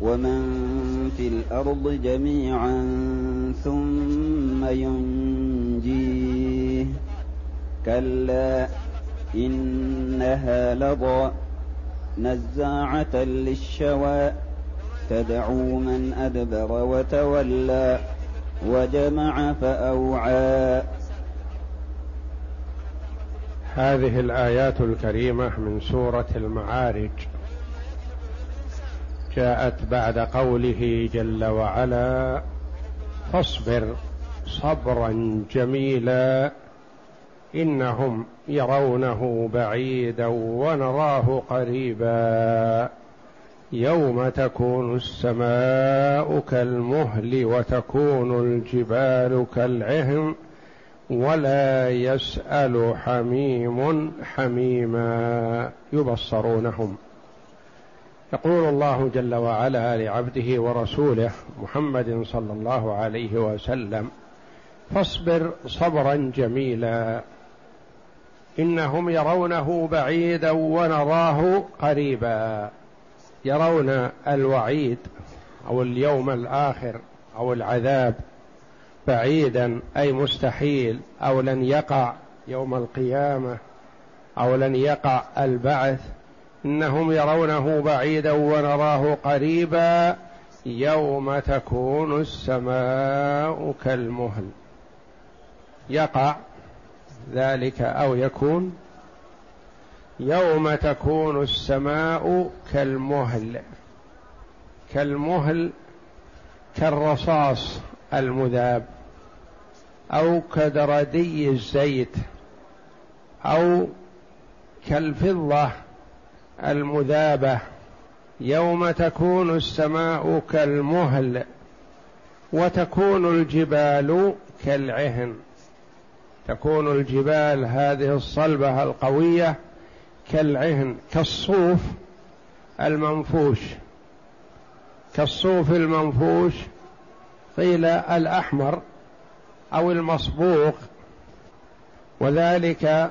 ومن في الأرض جميعا ثم ينجيه. كلا إنها لظى نزاعة للشوى. تدعو من أدبر وتولى وجمع فأوعى. هذه الآيات الكريمة من سورة المعارج. جاءت بعد قوله جل وعلا فاصبر صبرا جميلا إنهم يرونه بعيدا ونراه قريبا. يوم تكون السماء كالمهل وتكون الجبال كالعهن ولا يسأل حميم حميما. يبصرونهم. يقول الله جل وعلا لعبده ورسوله محمد صلى الله عليه وسلم فاصبر صبرا جميلا إنهم يرونه بعيدا ونراه قريبا. يرون الوعيد أو اليوم الآخر أو العذاب بعيدا أي مستحيل أو لن يقع يوم القيامة أو لن يقع البعث. إنهم يرونه بعيدا ونراه قريبا يوم تكون السماء كالمهل. يقع ذلك أو يكون يوم تكون السماء كالمهل. كالمهل كالرصاص المذاب أو كدردي الزيت أو كالفضة المذابة يوم تكون السماء كالمهل وتكون الجبال كالعهن. تكون الجبال هذه الصلبة القوية كالعهن كالصوف المنفوش. كالصوف المنفوش قيل الأحمر أو المصبوغ وذلك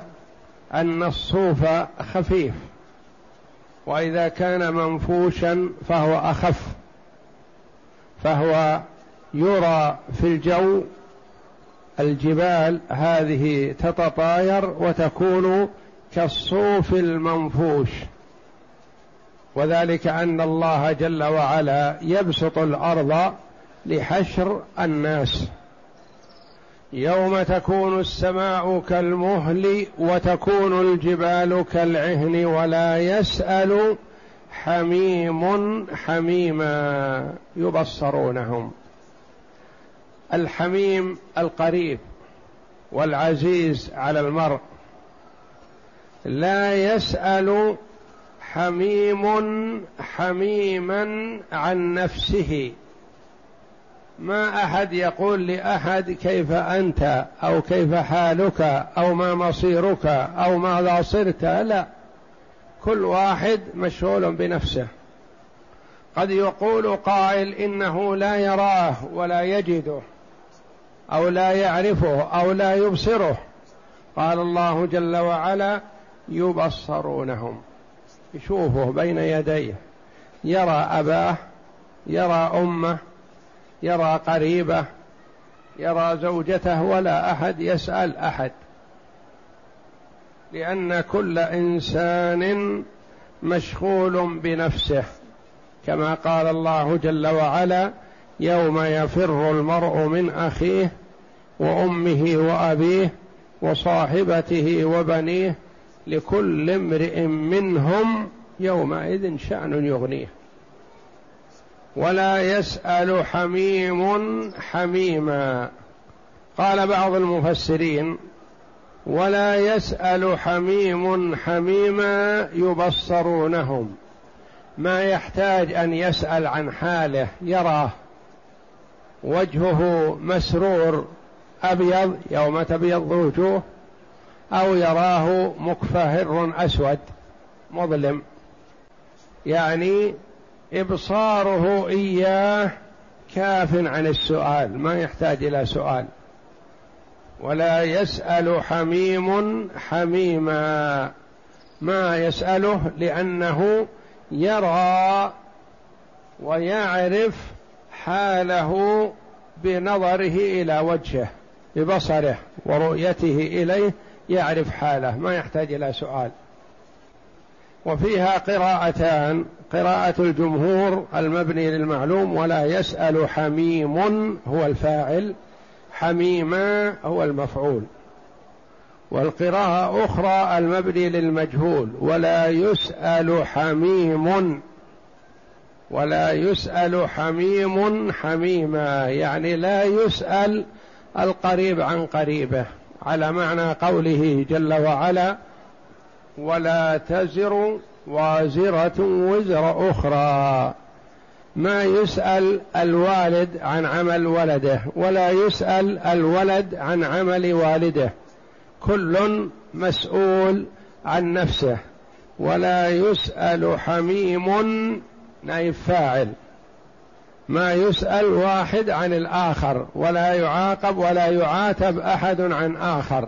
أن الصوف خفيف. وإذا كان منفوشا فهو أخف فهو يرى في الجو الجبال هذه تتطاير وتكون كالصوف المنفوش. وذلك أن الله جل وعلا يبسط الأرض لحشر الناس. يوم تكون السماء كالمهل وتكون الجبال كالعهن ولا يسأل حميم حميما يبصرونهم. الحميم القريب والعزيز على المرء. لا يسأل حميم حميما عن نفسه. ما أحد يقول لأحد كيف أنت أو كيف حالك أو ما مصيرك أو ماذا صرت. لا كل واحد مشغول بنفسه. قد يقول قائل إنه لا يراه ولا يجده أو لا يعرفه أو لا يبصره. قال الله جل وعلا يبصرونهم. يشوفه بين يديه. يرى أباه يرى أمه يرى قريبه يرى زوجته ولا أحد يسأل أحد. لأن كل إنسان مشغول بنفسه كما قال الله جل وعلا يوم يفر المرء من أخيه وأمه وأبيه وصاحبته وبنيه لكل امرئ منهم يومئذ شأن يغنيه. ولا يسأل حميم حميما. قال بعض المفسرين ولا يسأل حميم حميما يبصرونهم. ما يحتاج أن يسأل عن حاله يراه وجهه مسرور أبيض يوم تبيض وجوه أو يراه مكفهر أسود مظلم. يعني إبصاره إياه كاف عن السؤال ما يحتاج إلى سؤال. ولا يسأل حميم حميما ما يسأله لأنه يرى ويعرف حاله بنظره إلى وجهه ببصره ورؤيته إليه يعرف حاله ما يحتاج إلى سؤال. وفيها قراءتان. قراءة الجمهور المبني للمعلوم ولا يسأل حميم هو الفاعل حميما هو المفعول. والقراءة أخرى المبني للمجهول ولا يسأل حميم ولا يسأل حميم حميما يعني لا يسأل القريب عن قريبه على معنى قوله جل وعلا ولا تزر وازرة وزر أخرى. ما يسأل الوالد عن عمل ولده ولا يسأل الولد عن عمل والده. كل مسؤول عن نفسه. ولا يسأل حميم نائب فاعل ما يسأل واحد عن الآخر ولا يعاقب ولا يعاتب أحد عن آخر.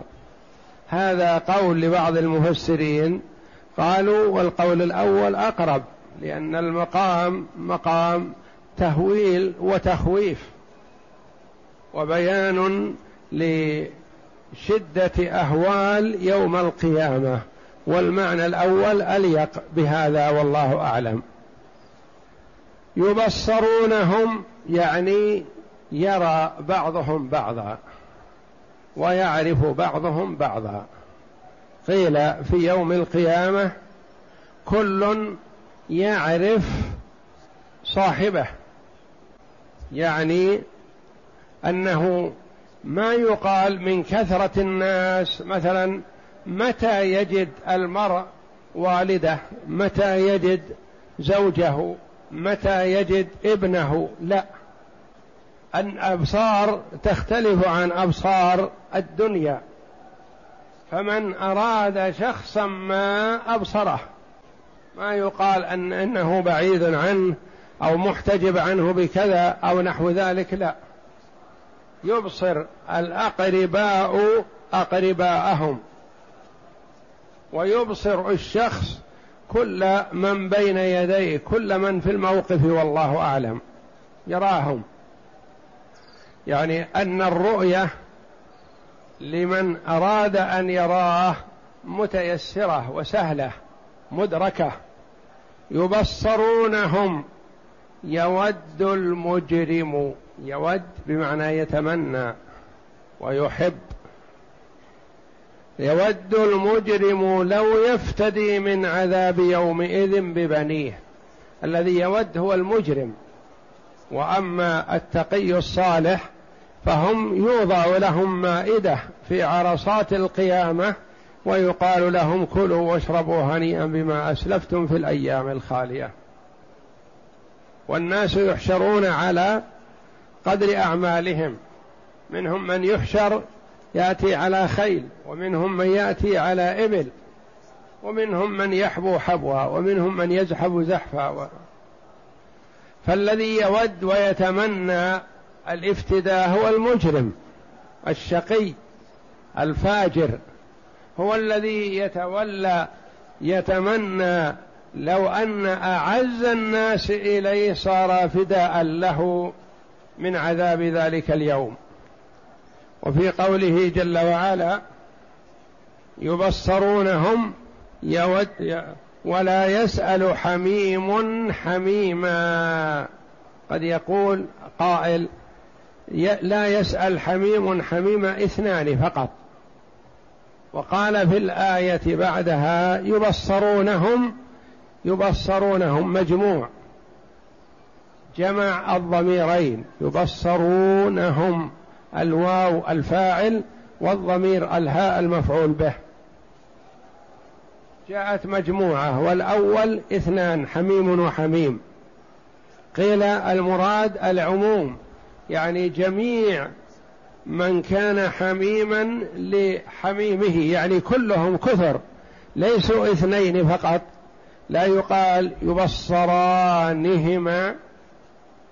هذا قول لبعض المفسرين. قالوا والقول الأول أقرب لأن المقام مقام تهويل وتخويف وبيان لشدة أهوال يوم القيامة. والمعنى الأول أليق بهذا والله أعلم. يبصرونهم يعني يرى بعضهم بعضا. ويعرف بعضهم بعضا. قيل في يوم القيامة كل يعرف صاحبه. يعني أنه ما يقال من كثرة الناس مثلا متى يجد المرء والده؟ متى يجد زوجه؟ متى يجد ابنه؟ لا. الابصار تختلف عن أبصار الدنيا. فمن أراد شخصا ما أبصره ما يقال أن إنه بعيد عنه أو محتجب عنه بكذا أو نحو ذلك لا. يبصر الأقرباء أقرباءهم ويبصر الشخص كل من بين يديه كل من في الموقف والله أعلم. يراهم. يعني أن الرؤية لمن أراد أن يراه متيسرة وسهلة مدركة. يبصرونهم يود المجرم يود بمعنى يتمنى ويحب. يود المجرم لو يفتدي من عذاب يومئذ ببنيه. الذي يود هو المجرم. وأما التقي الصالح فهم يوضع لهم مائدة في عرصات القيامة ويقال لهم كلوا واشربوا هنيئا بما أسلفتم في الأيام الخالية والناس يحشرون على قدر أعمالهم منهم من يحشر يأتي على خيل ومنهم من يأتي على إبل ومنهم من يحبو حبوا ومنهم من يزحف زحفا. فالذي يود ويتمنى الافتداء هو المجرم الشقي الفاجر هو الذي يتولى يتمنى. لو أن أعز الناس إليه صار فداء له من عذاب ذلك اليوم. وفي قوله جل وعلا يبصرونهم يود ولا يسأل حميم حميما. قد يقول قائل لا يسأل حميم حميما اثنان فقط. وقال في الآية بعدها يبصرونهم يبصرونهم مجموع. جمع الضميرين يبصرونهم الواو الفاعل والضمير الهاء المفعول به. جاءت مجموعة والأول اثنان حميم وحميم. قيل المراد العموم. يعني جميع من كان حميما لحميمه يعني كلهم كثر ليسوا اثنين فقط لا يقال يبصرانهما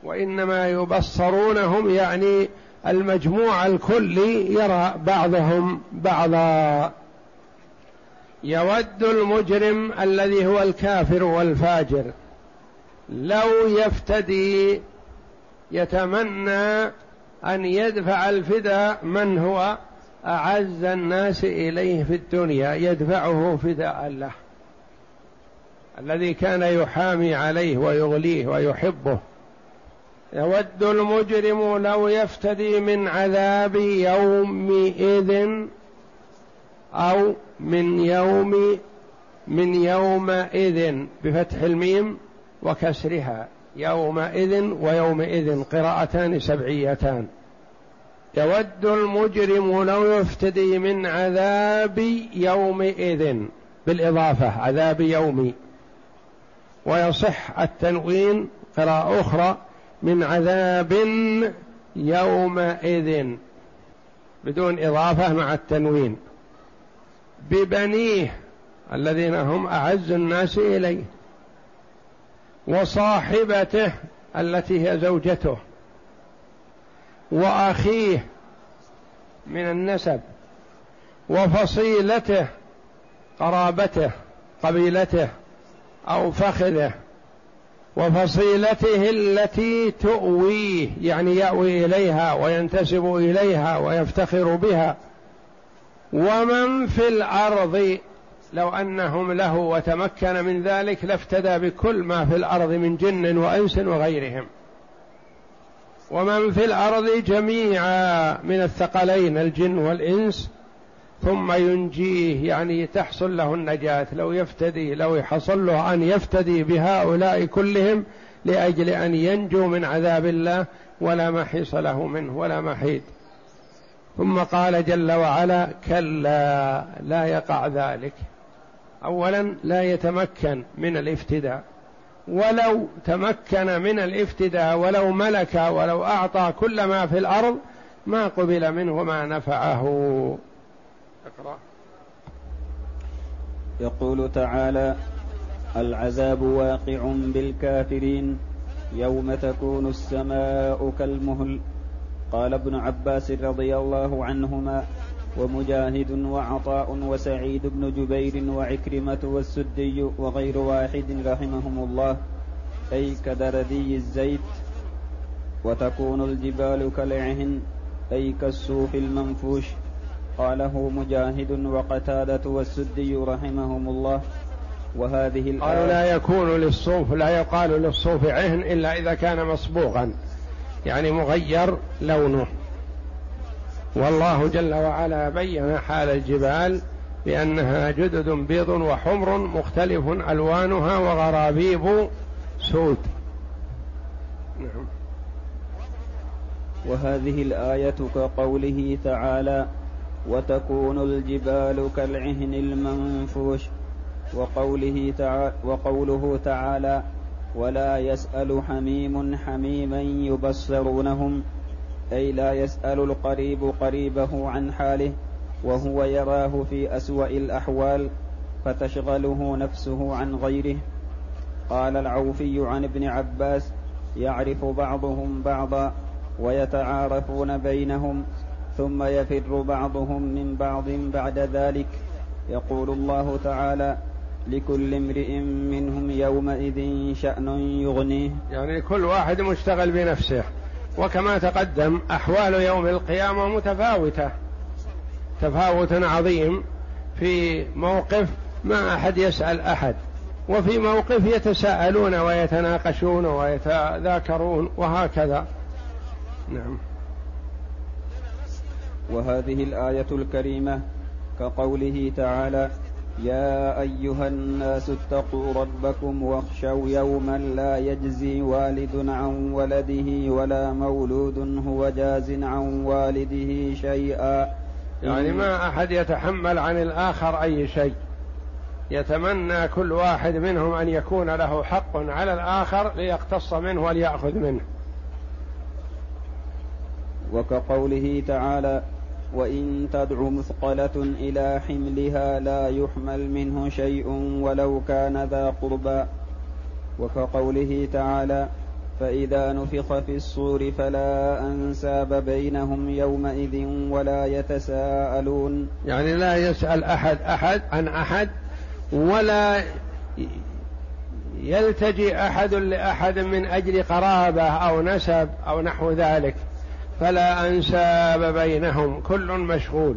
وإنما يبصرونهم يعني المجموع الكلي يرى بعضهم بعضا. يود المجرم الذي هو الكافر والفاجر لو يفتدي يتمنى أن يدفع الفداء من هو أعز الناس إليه في الدنيا يدفعه فداء له. الذي كان يحامي عليه ويغليه ويحبه. يود المجرم لو يفتدي من عذاب يومئذ أو من يوم من يومئذ بفتح الميم وكسرها. يومئذ ويومئذ قراءتان سبعيتان. يود المجرم لو يفتدي من عذاب يومئذ بالإضافة عذاب يومي. ويصح التنوين قراءة أخرى من عذاب يومئذ بدون إضافة مع التنوين. ببنيه الذين هم أعز الناس إليه. وصاحبته التي هي زوجته. وأخيه من النسب. وفصيلته قرابته قبيلته أو فخذه. وفصيلته التي تؤويه يعني يأوي إليها وينتسب إليها ويفتخر بها. ومن في الأرض لو أنهم له وتمكن من ذلك لافتدى بكل ما في الأرض من جن وإنس وغيرهم. ومن في الأرض جميعا من الثقلين الجن والإنس ثم ينجيه يعني تحصل له النجاة. لو يفتدي لو يحصل له أن يفتدي بهؤلاء كلهم لأجل أن ينجو من عذاب الله ولا محيص له منه ولا محيد. ثم قال جل وعلا كلا لا يقع ذلك. اولا لا يتمكن من الافتداء. ولو تمكن من الافتداء ولو ملك ولو أعطى كل ما في الأرض ما قبل منه ما نفعه. اقرأ. يقول تعالى العذاب واقع بالكافرين يوم تكون السماء كالمهل. قال ابن عباس رضي الله عنهما ومجاهد وعطاء وسعيد بن جبير وعكرمة والسدي وغير واحد رحمهم الله. أي كدردي الزيت. وتكون الجبال كالعهن أي كالصوف المنفوش. قاله مجاهد وقتادة والسدي رحمهم الله. وهذه الآية قالوا لا يكون للصوف لا يقال للصوف عهن إلا إذا كان مصبوغا يعني مغير لونه. والله جل وعلا بين حال الجبال بأنها جدد بيض وحمر مختلف ألوانها وغرابيب سود. نعم. وهذه الآية كقوله تعالى وتكون الجبال كالعهن المنفوش وقوله تعالى وقوله تعالى ولا يسأل حميم حميما يبصرونهم أي لا يسأل القريب قريبه عن حاله وهو يراه في أسوأ الأحوال فتشغله نفسه عن غيره. قال العوفي عن ابن عباس يعرف بعضهم بعضا ويتعارفون بينهم ثم يفر بعضهم من بعض بعد ذلك. يقول الله تعالى لكل امرئ منهم يومئذ شأن يغنيه. يعني كل واحد مشتغل بنفسه. وكما تقدم أحوال يوم القيامة متفاوتة. تفاوت عظيم في موقف ما أحد يسأل أحد وفي موقف يتساءلون ويتناقشون ويتذاكرون وهكذا. نعم. وهذه الآية الكريمة كقوله تعالى يا أيها الناس اتقوا ربكم واخشوا يوما لا يجزي والد عن ولده ولا مولود هو جاز عن والده شيئا. يعني ما أحد يتحمل عن الآخر أي شيء. يتمنى كل واحد منهم أن يكون له حق على الآخر ليقتص منه وليأخذ منه. وكقوله تعالى وإن تدع مثقلة إلى حملها لا يحمل منه شيء ولو كان ذا قربى. وكقوله تعالى فإذا نفخ في الصور فلا أنساب بينهم يومئذ ولا يتساءلون. يعني لا يسأل أحد أحد عن أحد ولا يلتجي أحد لأحد من أجل قرابة أو نسب أو نحو ذلك. فلا أنساب بينهم كل مشغول.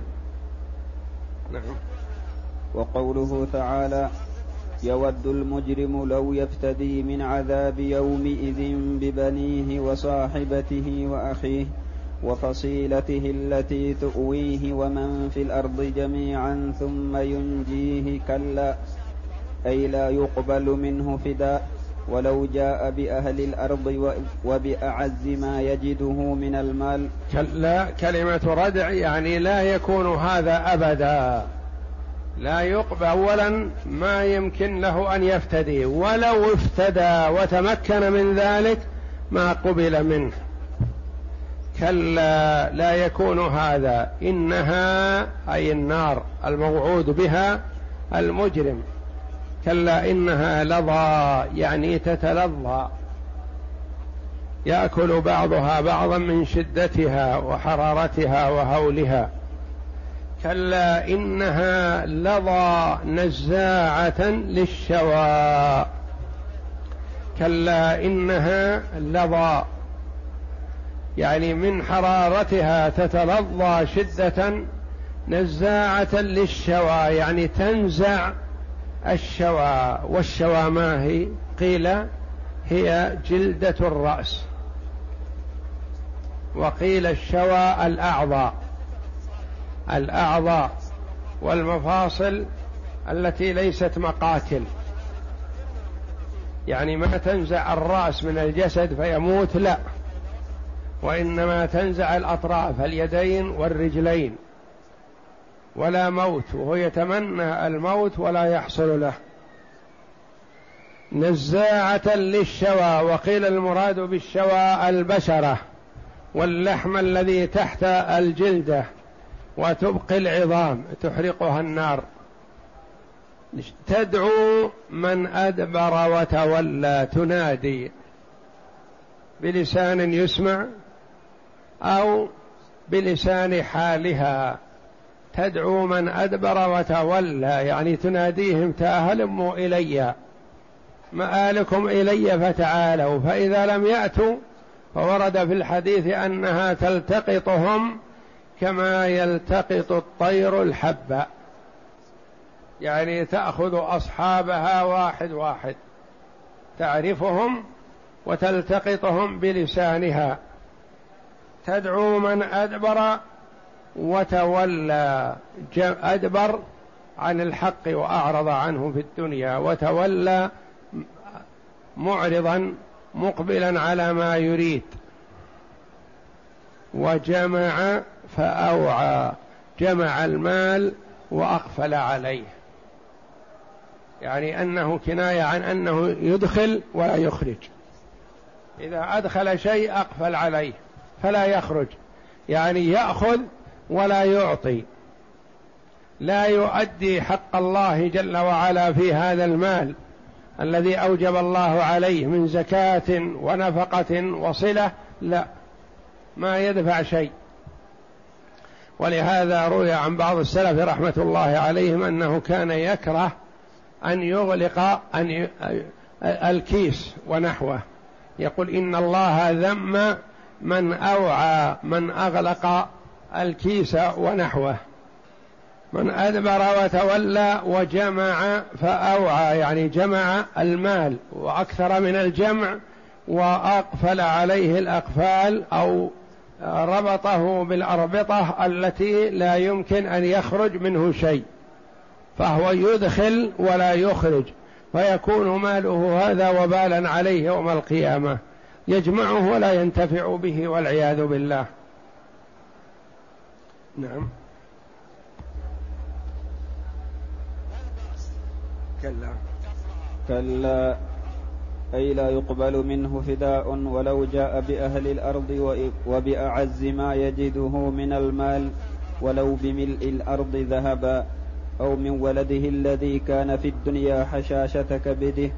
نعم. وقوله تعالى يود المجرم لو يفتدي من عذاب يومئذ ببنيه وصاحبته وأخيه وفصيلته التي تؤويه ومن في الأرض جميعا ثم ينجيه كلا أي لا يقبل منه فداء. ولو جاء بأهل الأرض وبأعز ما يجده من المال. كلا كلمة ردع يعني لا يكون هذا أبدا. لا يقبل اولا ما يمكن له أن يفتدي. ولو افتدى وتمكن من ذلك ما قبل منه. كلا لا يكون هذا. إنها أي النار الموعود بها المجرم. كلا إنها لظى يعني تتلظى. يأكل بعضها بعضا من شدتها وحرارتها وهولها. كلا إنها لظى نزاعة للشوى كلا إنها لظى يعني من حرارتها تتلظى شدة نزاعة للشوى يعني تنزع الشوى والشوى ما هي؟ قيل هي جلدة الرأس. وقيل الشوى الأعضاء. الأعضاء والمفاصل التي ليست مقاتل. يعني ما تنزع الرأس من الجسد فيموت لا. وإنما تنزع الأطراف اليدين والرجلين. ولا موت وهو يتمنى الموت ولا يحصل له. نزاعة للشوى وقيل المراد بالشوى البشرة واللحم الذي تحت الجلدة وتبقي العظام تحرقها النار. تدعو من أدبر وتولى تنادي. بلسان يسمع أو بلسان حالها. تدعو من أدبر وتولى يعني تناديهم تاهلموا إلي مآلكم إلي فتعالوا فإذا لم يأتوا فورد في الحديث أنها تلتقطهم كما يلتقط الطير الحبة يعني تأخذ أصحابها واحد واحد تعرفهم وتلتقطهم بلسانها. تدعو من أدبر وتولى أدبر عن الحق وأعرض عنه في الدنيا وتولى معرضا مقبلا على ما يريد. وجمع فأوعى جمع المال وأقفل عليه. يعني أنه كناية عن أنه يدخل ولا يخرج. إذا أدخل شيء أقفل عليه فلا يخرج. يعني يأخذ ولا يعطي لا يؤدي حق الله جل وعلا في هذا المال الذي أوجب الله عليه من زكاة ونفقة وصلة لا ما يدفع شيء. ولهذا روي عن بعض السلف رحمة الله عليهم أنه كان يكره أن يغلق أن الكيس ونحوه. يقول إن الله ذم من أوعى من أغلق الكيس ونحوه. من أدبر وتولى وجمع فأوعى يعني جمع المال وأكثر من الجمع وأقفل عليه الأقفال أو ربطه بالأربطة التي لا يمكن أن يخرج منه شيء فهو يدخل ولا يخرج. فيكون ماله هذا وبالا عليه يوم القيامة يجمعه ولا ينتفع به والعياذ بالله. نعم. كلا. كلا. أي لا يقبل منه فداء ولو جاء بأهل الأرض وبأعز ما يجده من المال ولو بملء الأرض ذهبا أو من ولده الذي كان في الدنيا حشاشة كبده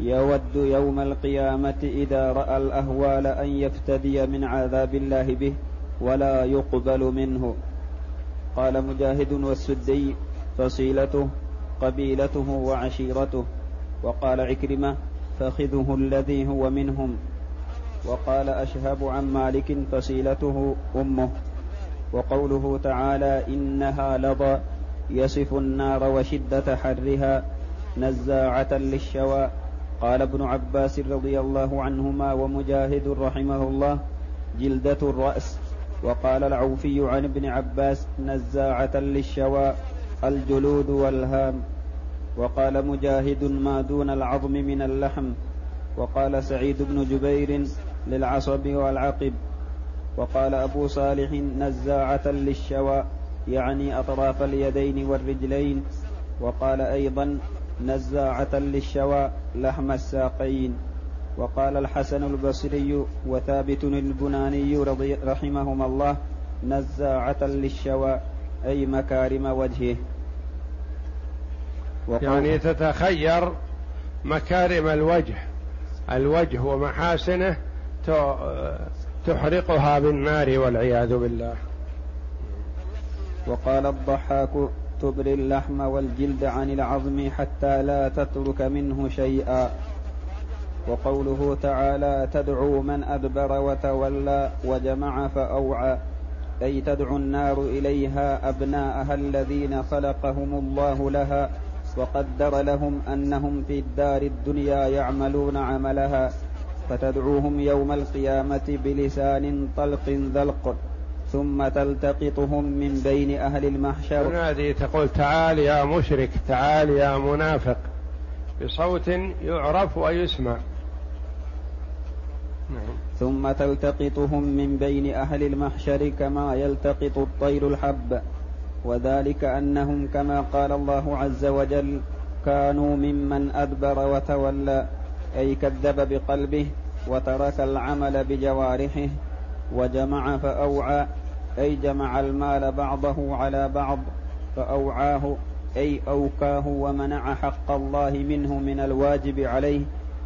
يود يوم القيامة إذا رأى الأهوال أن يفتدي من عذاب الله به. ولا يقبل منه. قال مجاهد والسدي فصيلته قبيلته وعشيرته. وقال عكرمة فخذه الذي هو منهم. وقال أشهب عن مالك فصيلته أمه. وقوله تعالى إنها لظى يصف النار وشدة حرها نزاعة للشوى. قال ابن عباس رضي الله عنهما ومجاهد رحمه الله جلدة الرأس. وقال العوفي عن ابن عباس نزاعة للشوى الجلود والهام. وقال مجاهد ما دون العظم من اللحم. وقال سعيد بن جبير للعصب والعقب. وقال أبو صالح نزاعة للشوى يعني أطراف اليدين والرجلين. وقال أيضا نزاعة للشوى لحم الساقين. وقال الحسن البصري وثابت البناني رضي رحمهما الله نزاعة للشوى أي مكارم وجهه. يعني تتخير مكارم الوجه. الوجه ومحاسنه تحرقها بالنار والعياذ بالله. وقال الضحاك تبري اللحم والجلد عن العظم حتى لا تترك منه شيئا. وقوله تعالى تدعو من أدبر وتولى وجمع فأوعى. أي تدعو النار إليها أبناءها الذين خلقهم الله لها وقدر لهم أنهم في الدار الدنيا يعملون عملها. فتدعوهم يوم القيامة بلسان طلق ذلق. ثم تلتقطهم من بين أهل المحشر. هذه تقول تعال يا مشرك تعال يا منافق. بصوت يعرف ويسمع. ثم تلتقطهم من بين أهل المحشر كما يلتقط الطير الحب. وذلك أنهم كما قال الله عز وجل كانوا ممن أدبر وتولى أي كذب بقلبه وترك العمل بجوارحه وجمع فأوعى أي جمع المال بعضه على بعض فأوعاه أي أوكاه ومنع حق الله منه من الواجب عليه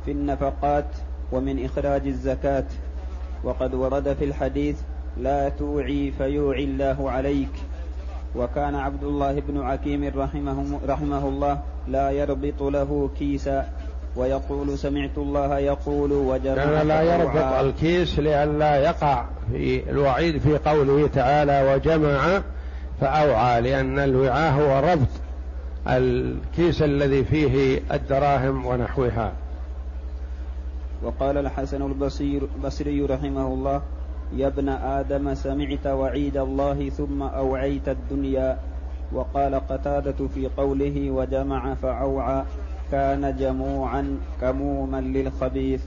في النفقات ومن إخراج الزكاة. وقد ورد في الحديث لا توعي فيوعي الله عليك. وكان عبد الله بن عكيم رحمه, رحمه الله لا يربط له كيسا ويقول سمعت الله يقول وجمع كان لا يربط الكيس لئلا يقع في الوعيد في قوله تعالى وجمع فأوعى لأن الوعاء هو ربط الكيس الذي فيه الدراهم ونحوها. وقال الحسن البصير البصري رحمه الله يا ابن آدم سمعت وعيد الله ثم أوعيت الدنيا. وقال قتادة في قوله وجمع فأوعى كان جموعا كموما للخبيث.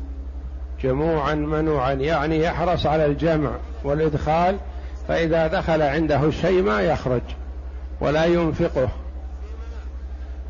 جموعا منوعا يعني يحرص على الجمع والإدخال فإذا دخل عنده الشيء ما يخرج ولا ينفقه.